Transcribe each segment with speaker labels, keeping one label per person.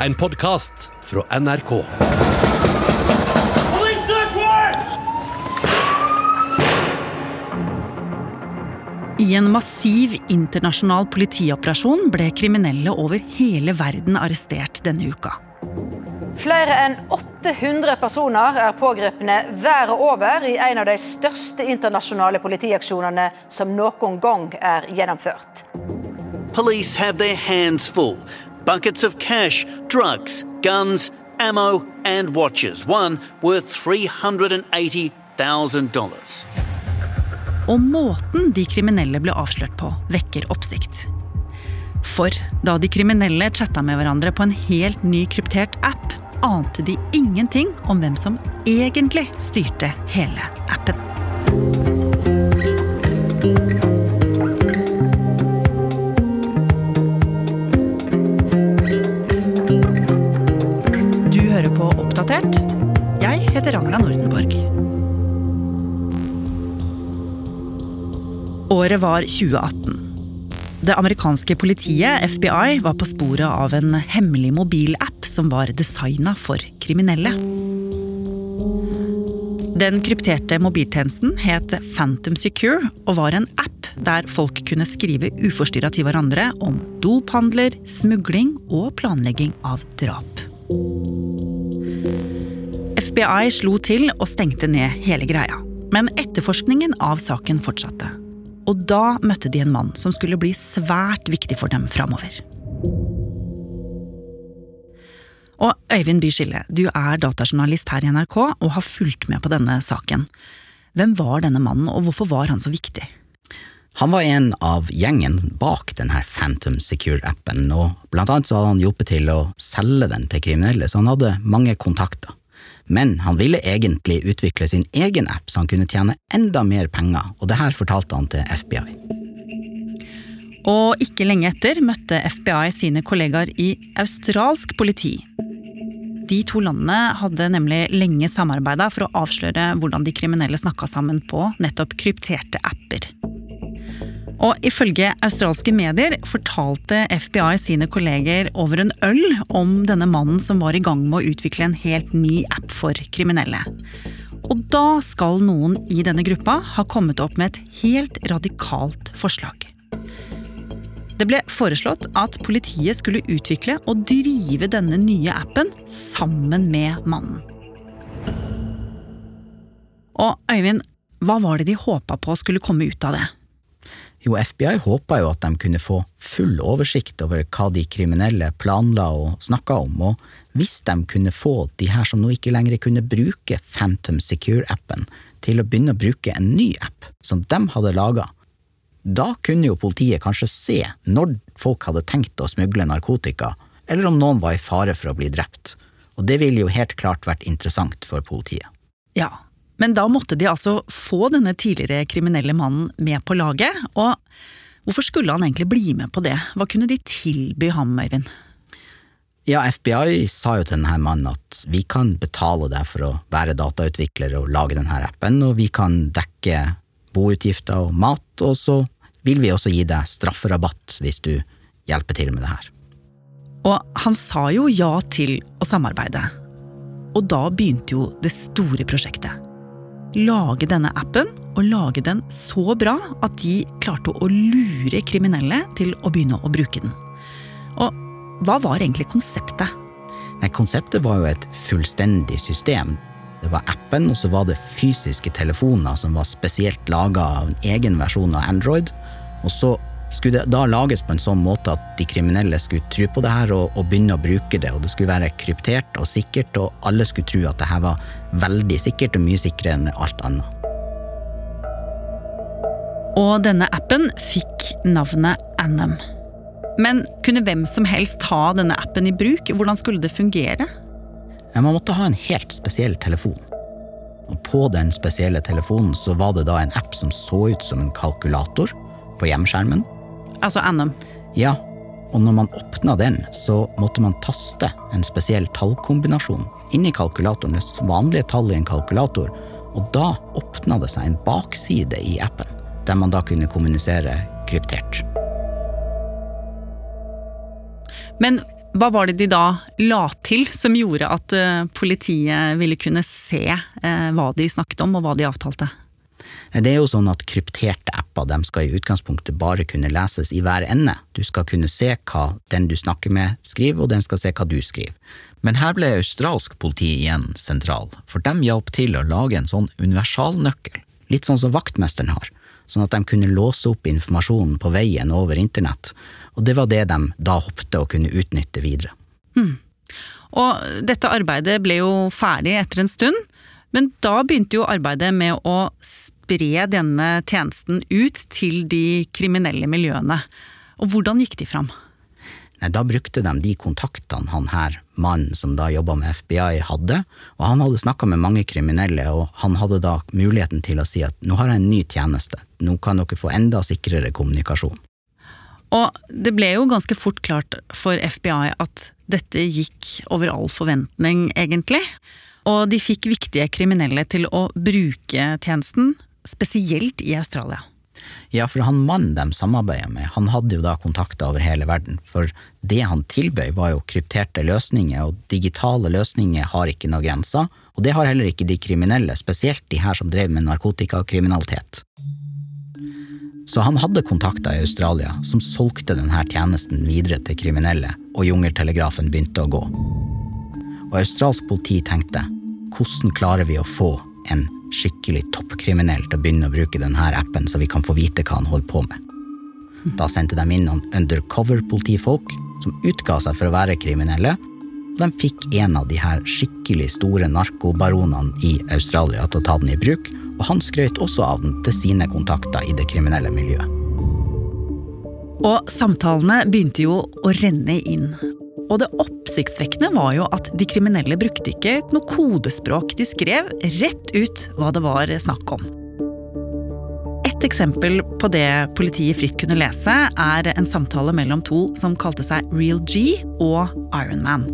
Speaker 1: en podkast fra NRK.
Speaker 2: I en massiv internasjonal politioperasjon ble kriminelle over hele verden arrestert denne uka.
Speaker 3: Flere enn 800 personer er pågrepne været over i en av de største internasjonale politiaksjonene som noen gang er gjennomført.
Speaker 4: Police have their hands full. Buckets of cash, drugs, guns, ammo, and watches, one worth $380,000.
Speaker 2: Og måten de kriminelle ble avslørt på, vekker oppsikt. For da de kriminelle chatta med hverandre på en helt ny kryptert app, ante de ingenting om hvem som egentlig styrte hele appen. Året var 2018. Det amerikanske politiet, FBI, var på sporet av en hemmelig mobilapp som var designa for kriminelle. Den krypterte mobiltjenesten het Phantom Secure og var en app der folk kunne skrive uforstyrra til hverandre om dophandler, smugling og planlegging av drap. FBI slo til og stengte ned hele greia. Men etterforskningen av saken fortsatte. Og da møtte de en mann som skulle bli svært viktig for dem framover. Og Øyvind Bye Skille, du er datajournalist her i NRK og har fulgt med på denne saken. Hvem var denne mannen, og hvorfor var han så viktig?
Speaker 5: Han var en av gjengen bak denne Phantom Secure-appen, og blant annet så hadde han hjulpet til å selge den til kriminelle, så han hadde mange kontakter. Men han ville egentlig utvikle sin egen app så han kunne tjene enda mer penger, og det her fortalte han til FBI.
Speaker 2: Og ikke lenge etter møtte FBI sine kollegaer i australsk politi. De to landene hadde nemlig lenge samarbeida for å avsløre hvordan de kriminelle snakka sammen på nettopp krypterte apper. Og ifølge australske medier fortalte FBI sine kolleger over en øl om denne mannen som var i gang med å utvikle en helt ny app for kriminelle. Og da skal noen i denne gruppa ha kommet opp med et helt radikalt forslag. Det ble foreslått at politiet skulle utvikle og drive denne nye appen sammen med mannen. Og Øyvind, hva var det de håpa på skulle komme ut av det?
Speaker 5: Jo, FBI håpa jo at de kunne få full oversikt over hva de kriminelle planla og snakka om, og hvis de kunne få de her som nå ikke lenger kunne bruke Phantom Secure-appen, til å begynne å bruke en ny app som de hadde laga, da kunne jo politiet kanskje se når folk hadde tenkt å smugle narkotika, eller om noen var i fare for å bli drept, og det ville jo helt klart vært interessant for politiet.
Speaker 2: Ja, men da måtte de altså få denne tidligere kriminelle mannen med på laget, og hvorfor skulle han egentlig bli med på det? Hva kunne de tilby ham, Øyvind?
Speaker 5: Ja, FBI sa jo til denne mannen at vi kan betale deg for å være datautvikler og lage denne appen, og vi kan dekke boutgifter og mat, og så vil vi også gi deg strafferabatt hvis du hjelper til med det her.
Speaker 2: Og han sa jo ja til å samarbeide. Og da begynte jo det store prosjektet. Lage denne appen, og lage den så bra at de klarte å lure kriminelle til å begynne å bruke den. Og hva var egentlig konseptet?
Speaker 5: Nei, konseptet var jo et fullstendig system. Det var appen, og så var det fysiske telefoner som var spesielt laga av en egen versjon av Android. Og så skulle det da lages på en sånn måte at de kriminelle skulle tro på det her og, og begynne å bruke det. Og det skulle være kryptert og sikkert, og alle skulle tro at det her var veldig sikkert og mye sikrere enn alt annet.
Speaker 2: Og denne appen fikk navnet Annam. Men kunne hvem som helst ta denne appen i bruk? Hvordan skulle det fungere?
Speaker 5: Man måtte ha en helt spesiell telefon. Og på den spesielle telefonen så var det da en app som så ut som en kalkulator på hjemskjermen.
Speaker 2: Altså NM?
Speaker 5: Ja, og når man åpna den, så måtte man taste en spesiell tallkombinasjon inn i kalkulatoren, vanlige tall i en kalkulator, og da åpna det seg en bakside i appen, der man da kunne kommunisere kryptert.
Speaker 2: Men hva var det de da la til som gjorde at eh, politiet ville kunne se eh, hva de snakket om, og hva de avtalte?
Speaker 5: Det er jo sånn at krypterte apper de skal i utgangspunktet bare kunne leses i hver ende. Du skal kunne se hva den du snakker med skriver, og den skal se hva du skriver. Men her ble australsk politi igjen sentral, for de hjalp til å lage en sånn universalnøkkel, litt sånn som vaktmesteren har, sånn at de kunne låse opp informasjonen på veien over internett, og det var det de da håpte å kunne utnytte videre.
Speaker 2: Mm. Og dette arbeidet ble jo ferdig etter en stund, men da begynte jo arbeidet med å spre denne tjenesten ut til de kriminelle miljøene. Og hvordan gikk de fram?
Speaker 5: Nei, Da brukte de de kontaktene han her, mannen som da jobba med FBI, hadde, og han hadde snakka med mange kriminelle, og han hadde da muligheten til å si at nå har jeg en ny tjeneste, nå kan dere få enda sikrere kommunikasjon.
Speaker 2: Og det ble jo ganske fort klart for FBI at dette gikk over all forventning, egentlig. Og de fikk viktige kriminelle til å bruke tjenesten, spesielt i Australia.
Speaker 5: Ja, for han mannen de samarbeider med, han hadde jo da kontakter over hele verden, for det han tilbød var jo krypterte løsninger, og digitale løsninger har ikke noen grenser, og det har heller ikke de kriminelle, spesielt de her som drev med narkotikakriminalitet. Så han hadde kontakter i Australia som solgte denne tjenesten videre til kriminelle, og jungeltelegrafen begynte å gå. Og australsk politi tenkte hvordan klarer vi å få en skikkelig toppkriminell til å begynne å bruke denne appen, så vi kan få vite hva han holder på med. Da sendte de inn noen undercover-politifolk som utga seg for å være kriminelle, og de fikk en av de her skikkelig store narkobaronene i Australia til å ta den i bruk, og han skrøt også av den til sine kontakter i det kriminelle miljøet.
Speaker 2: Og samtalene begynte jo å renne inn. Og det oppsiktsvekkende var jo at de kriminelle brukte ikke noe kodespråk. De skrev rett ut hva det var snakk om. Et eksempel på det politiet fritt kunne lese, er en samtale mellom to som kalte seg Real G og Ironman.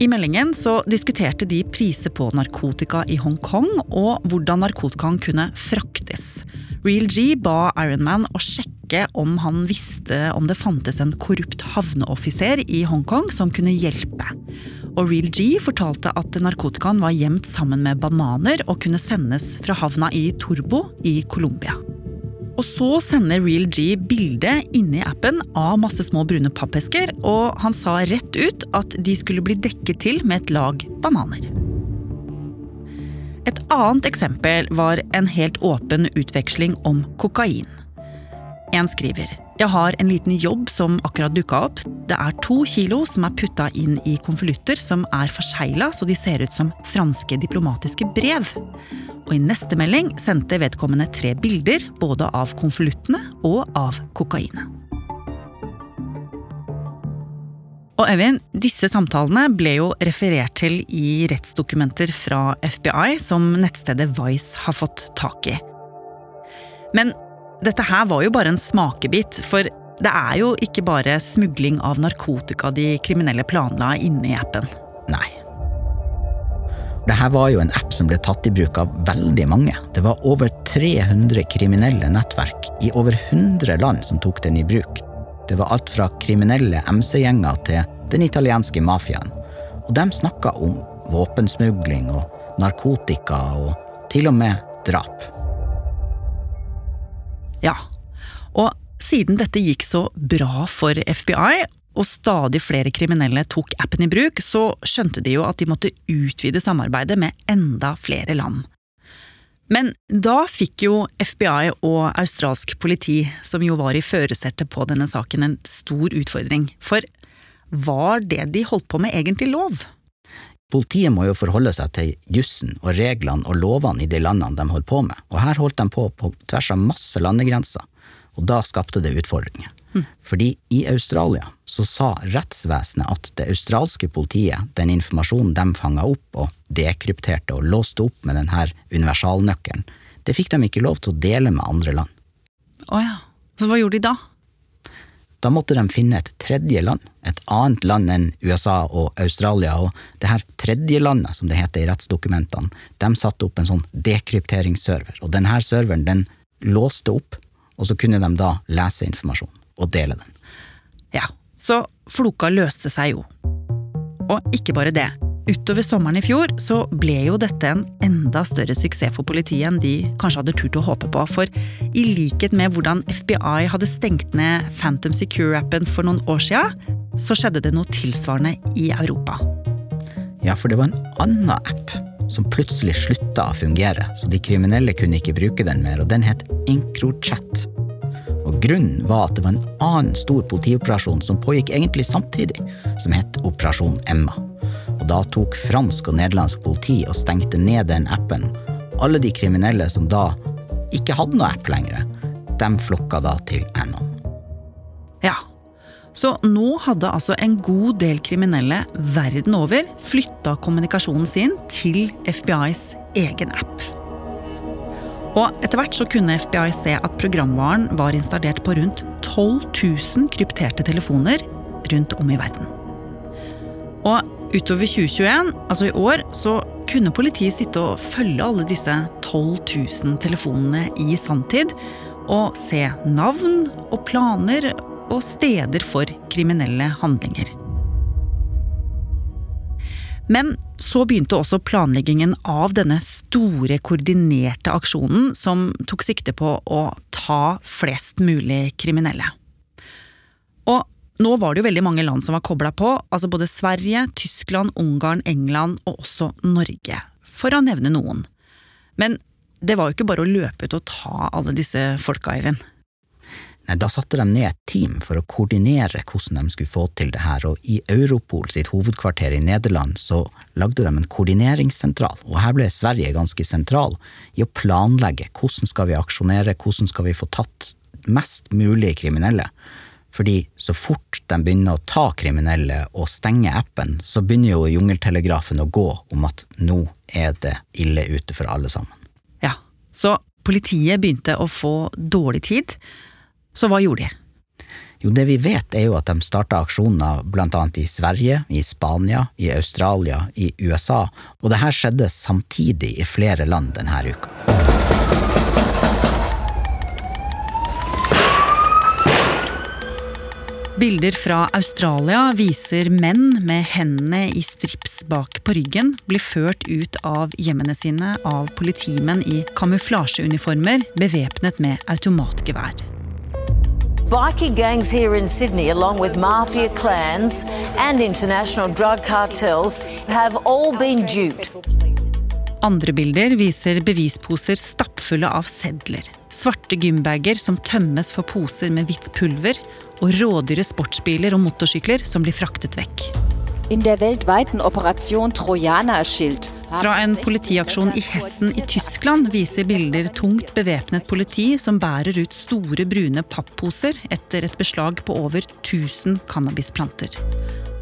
Speaker 2: I meldingen så diskuterte de priser på narkotika i Hongkong, og hvordan narkotikaen kunne fraktes. Real G ba Ironman å sjekke om han visste om det fantes en korrupt havneoffiser i Hongkong som kunne hjelpe. Og Real G fortalte at narkotikaen var gjemt sammen med bananer og kunne sendes fra havna i Turbo i Colombia. Og så sender Real G bilde inni appen av masse små brune pappesker, og han sa rett ut at de skulle bli dekket til med et lag bananer. Et annet eksempel var en helt åpen utveksling om kokain. En skriver jeg har en liten jobb som akkurat dukka opp. Det er to kilo som er putta inn i konvolutter som er forsegla så de ser ut som franske diplomatiske brev. Og i neste melding sendte vedkommende tre bilder både av konvoluttene og av kokainet. Og Øyvind, disse samtalene ble jo referert til i rettsdokumenter fra FBI som nettstedet Vice har fått tak i. Men dette her var jo bare en smakebit, for det er jo ikke bare smugling av narkotika de kriminelle planla inne i appen.
Speaker 5: Nei. Dette var jo en app som ble tatt i bruk av veldig mange. Det var over 300 kriminelle nettverk i over 100 land som tok den i bruk. Det var alt fra kriminelle MC-gjenger til den italienske mafiaen. Og de snakka om våpensmugling og narkotika og til og med drap.
Speaker 2: Ja. Og siden dette gikk så bra for FBI, og stadig flere kriminelle tok appen i bruk, så skjønte de jo at de måtte utvide samarbeidet med enda flere land. Men da fikk jo FBI og australsk politi, som jo var i førersetet på denne saken, en stor utfordring. For var det de holdt på med egentlig lov?
Speaker 5: Politiet må jo forholde seg til jussen og reglene og lovene i de landene de holder på med, og her holdt de på på tvers av masse landegrenser, og da skapte det utfordringer. Mm. Fordi i Australia så sa rettsvesenet at det australske politiet, den informasjonen de fanga opp og dekrypterte og låste opp med denne universalnøkkelen, det fikk de ikke lov til å dele med andre land.
Speaker 2: Å oh ja. Så hva gjorde de da?
Speaker 5: Da måtte de finne et tredje land, et annet land enn USA og Australia, og det her tredje landet, som det heter i rettsdokumentene, de satte opp en sånn dekrypteringsserver, og denne serveren den låste opp, og så kunne de da lese informasjon og dele den.
Speaker 2: Ja, så floka løste seg jo. Og ikke bare det. Utover sommeren i fjor så ble jo dette en enda større suksess for politiet enn de kanskje hadde turt å håpe på. For i likhet med hvordan FBI hadde stengt ned Phantom Secure-appen for noen år sia, så skjedde det noe tilsvarende i Europa.
Speaker 5: Ja, for det var en annen app som plutselig slutta å fungere, så de kriminelle kunne ikke bruke den mer, og den het EncroChat. Og Grunnen var at det var en annen stor politioperasjon som pågikk egentlig samtidig, som het Operasjon Emma. Og Da tok fransk og nederlandsk politi og stengte ned den appen. Alle de kriminelle som da ikke hadde noe app lenger, de flokka da til Anon.
Speaker 2: Ja, så nå hadde altså en god del kriminelle verden over flytta kommunikasjonen sin til FBIs egen app. Og etter hvert så kunne FBI se at programvaren var installert på rundt 12 000 krypterte telefoner rundt om i verden. Og utover 2021, altså i år, så kunne politiet sitte og følge alle disse 12 000 telefonene i sanntid. Og se navn og planer og steder for kriminelle handlinger. Men så begynte også planleggingen av denne store, koordinerte aksjonen som tok sikte på å ta flest mulig kriminelle. Og nå var det jo veldig mange land som var kobla på, altså både Sverige, Tyskland, Ungarn, England og også Norge, for å nevne noen. Men det var jo ikke bare å løpe ut og ta alle disse folka, Eivind.
Speaker 5: Nei, Da satte de ned et team for å koordinere hvordan de skulle få til det her, og i Europol sitt hovedkvarter i Nederland så lagde de en koordineringssentral, og her ble Sverige ganske sentral i å planlegge hvordan skal vi aksjonere, hvordan skal vi få tatt mest mulig kriminelle. Fordi så fort de begynner å ta kriminelle og stenge appen, så begynner jo jungeltelegrafen å gå om at nå er det ille ute for alle sammen.
Speaker 2: Ja, så politiet begynte å få dårlig tid. Så hva gjorde de?
Speaker 5: Jo, det vi vet er jo at de starta aksjoner blant annet i Sverige, i Spania, i Australia, i USA, og det her skjedde samtidig i flere land denne uka.
Speaker 2: Bilder fra Australia viser menn med hendene i strips bak på ryggen bli ført ut av hjemmene sine av politimenn i kamuflasjeuniformer bevæpnet med automatgevær.
Speaker 6: Bikie gangs here in Sydney, along with mafia clans and international drug cartels, have all been duped.
Speaker 2: Andre bilder viser bevisposer stappfulle av sedler. Svarte gymbager som tømmes for poser med hvitt pulver, og rådyre sportsbiler og motorsykler som blir fraktet vekk. Fra en politiaksjon i Hessen i Tyskland viser bilder tungt bevæpnet politi som bærer ut store, brune papposer etter et beslag på over 1000 cannabisplanter.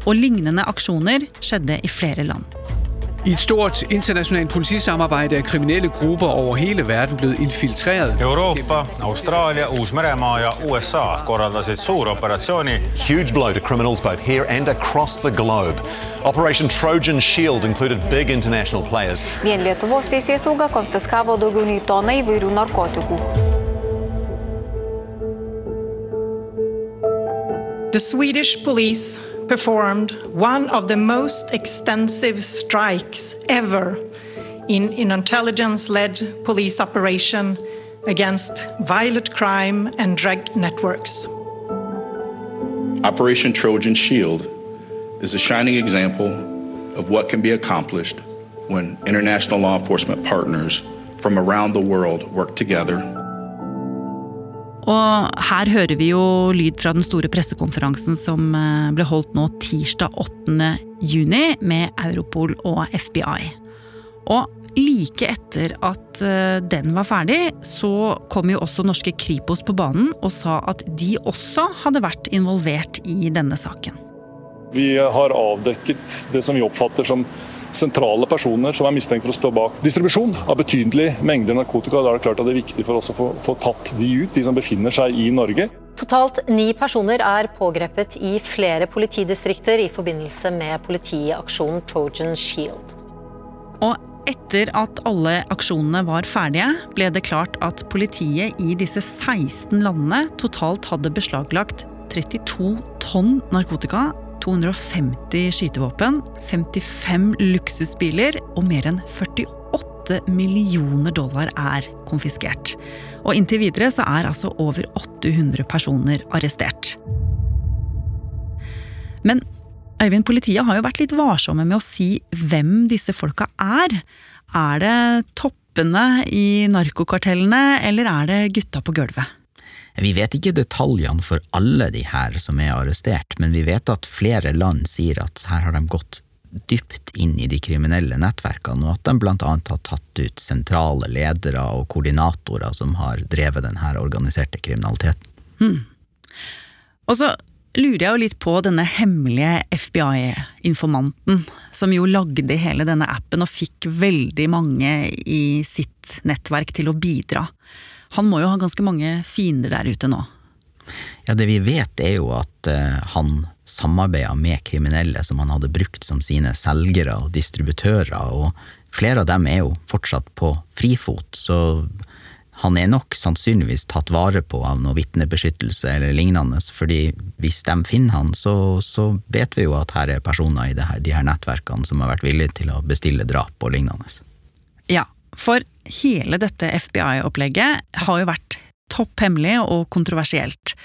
Speaker 2: Og lignende aksjoner skjedde i flere land.
Speaker 7: I et stort internationalt politisamarbejde er kriminelle grupper over hele verden blevet infiltreret.
Speaker 8: Europa, Australia, Uus-Meremaa ja USA korraldasid suuroperatsiooni
Speaker 9: Huge blow to criminals both here and across the globe. Operation Trojan Shield included big international players.
Speaker 10: Vien Lietuvos teisėsauga konfiskavo daugiau nei toną įvairių narkotikų.
Speaker 11: The Swedish police performed one of the most extensive strikes ever in an intelligence led police operation against violent crime and drug networks.
Speaker 12: Operation Trojan Shield is a shining example of what can be accomplished when international law enforcement partners from around the world work together
Speaker 2: Og her hører vi jo lyd fra den store pressekonferansen som eh, ble holdt nå tirsdag 8. juni med Europol og FBI. Og like etter at eh, den var ferdig, så kom jo også norske Kripos på banen og sa at de også hadde vært involvert i denne saken.
Speaker 13: Vi har avdekket det som vi oppfatter som sentrale personer som er mistenkt for å stå bak distribusjon av betydelige mengder narkotika. Da er det klart at det er viktig for oss å få, få tatt de ut, de som befinner seg i Norge.
Speaker 14: Totalt ni personer er pågrepet i flere politidistrikter i forbindelse med politiaksjonen Trojan Shield.
Speaker 2: Og etter at alle aksjonene var ferdige, ble det klart at politiet i disse 16 landene totalt hadde beslaglagt 32 tonn narkotika, 250 skytevåpen, 55 luksusbiler og mer enn 48 millioner dollar er konfiskert. Og inntil videre så er altså over 800 personer arrestert. Men Øyvind, politiet har jo vært litt varsomme med å si hvem disse folka er. Er det toppene i narkokartellene, eller er det gutta på gulvet?
Speaker 5: Vi vet ikke detaljene for alle de her som er arrestert, men vi vet at flere land sier at her har de gått dypt inn i de kriminelle nettverkene, og at de blant annet har tatt ut sentrale ledere og koordinatorer som har drevet denne organiserte kriminaliteten.
Speaker 2: Hmm. Og så lurer jeg jo litt på denne hemmelige FBI-informanten, som jo lagde hele denne appen og fikk veldig mange i sitt nettverk til å bidra. Han må jo ha ganske mange fiender der ute nå?
Speaker 5: Ja, det vi vet er jo at uh, han samarbeida med kriminelle som han hadde brukt som sine selgere og distributører, og flere av dem er jo fortsatt på frifot, så han er nok sannsynligvis tatt vare på av noe vitnebeskyttelse eller lignende, fordi hvis de finner han, så, så vet vi jo at her er personer i her, de her nettverkene som har vært villige til å bestille drap og lignende.
Speaker 2: Ja, for hele dette FBI-opplegget har jo vært topp hemmelig og kontroversielt.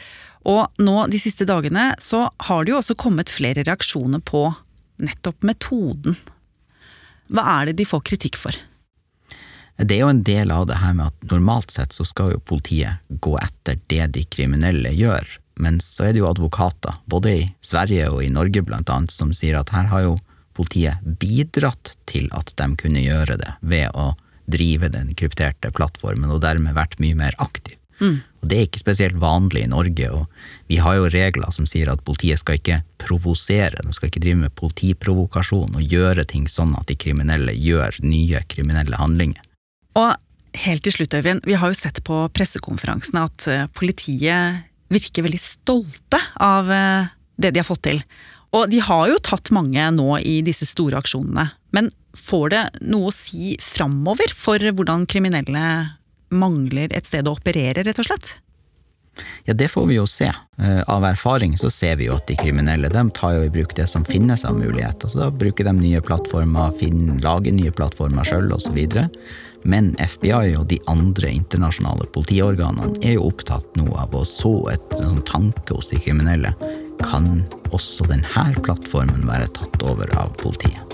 Speaker 2: Og nå de siste dagene så har det jo også kommet flere reaksjoner på nettopp metoden. Hva er det de får kritikk for?
Speaker 5: Det er jo en del av det her med at normalt sett så skal jo politiet gå etter det de kriminelle gjør, men så er det jo advokater, både i Sverige og i Norge blant annet, som sier at her har jo politiet bidratt til at de kunne gjøre det, ved å drive den krypterte plattformen, og dermed vært mye mer aktiv. Mm. Og Det er ikke spesielt vanlig i Norge, og vi har jo regler som sier at politiet skal ikke provosere, de skal ikke drive med politiprovokasjon og gjøre ting sånn at de kriminelle gjør nye kriminelle handlinger.
Speaker 2: Og helt til slutt, Øyvind, vi har jo sett på pressekonferansene at eh, politiet virker veldig stolte av eh, det de har fått til. Og de har jo tatt mange nå i disse store aksjonene. Men får det noe å si framover for hvordan kriminelle mangler et sted å operere, rett og slett?
Speaker 5: Ja, det får vi jo se. Eh, av erfaring så ser vi jo at de kriminelle de tar jo i bruk det som finnes av muligheter. Så da bruker de nye plattformer, finner, lager nye plattformer sjøl osv. Men FBI og de andre internasjonale politiorganene er jo opptatt nå av å så et sånn tanke hos de kriminelle. Kan også denne plattformen være tatt over av politiet?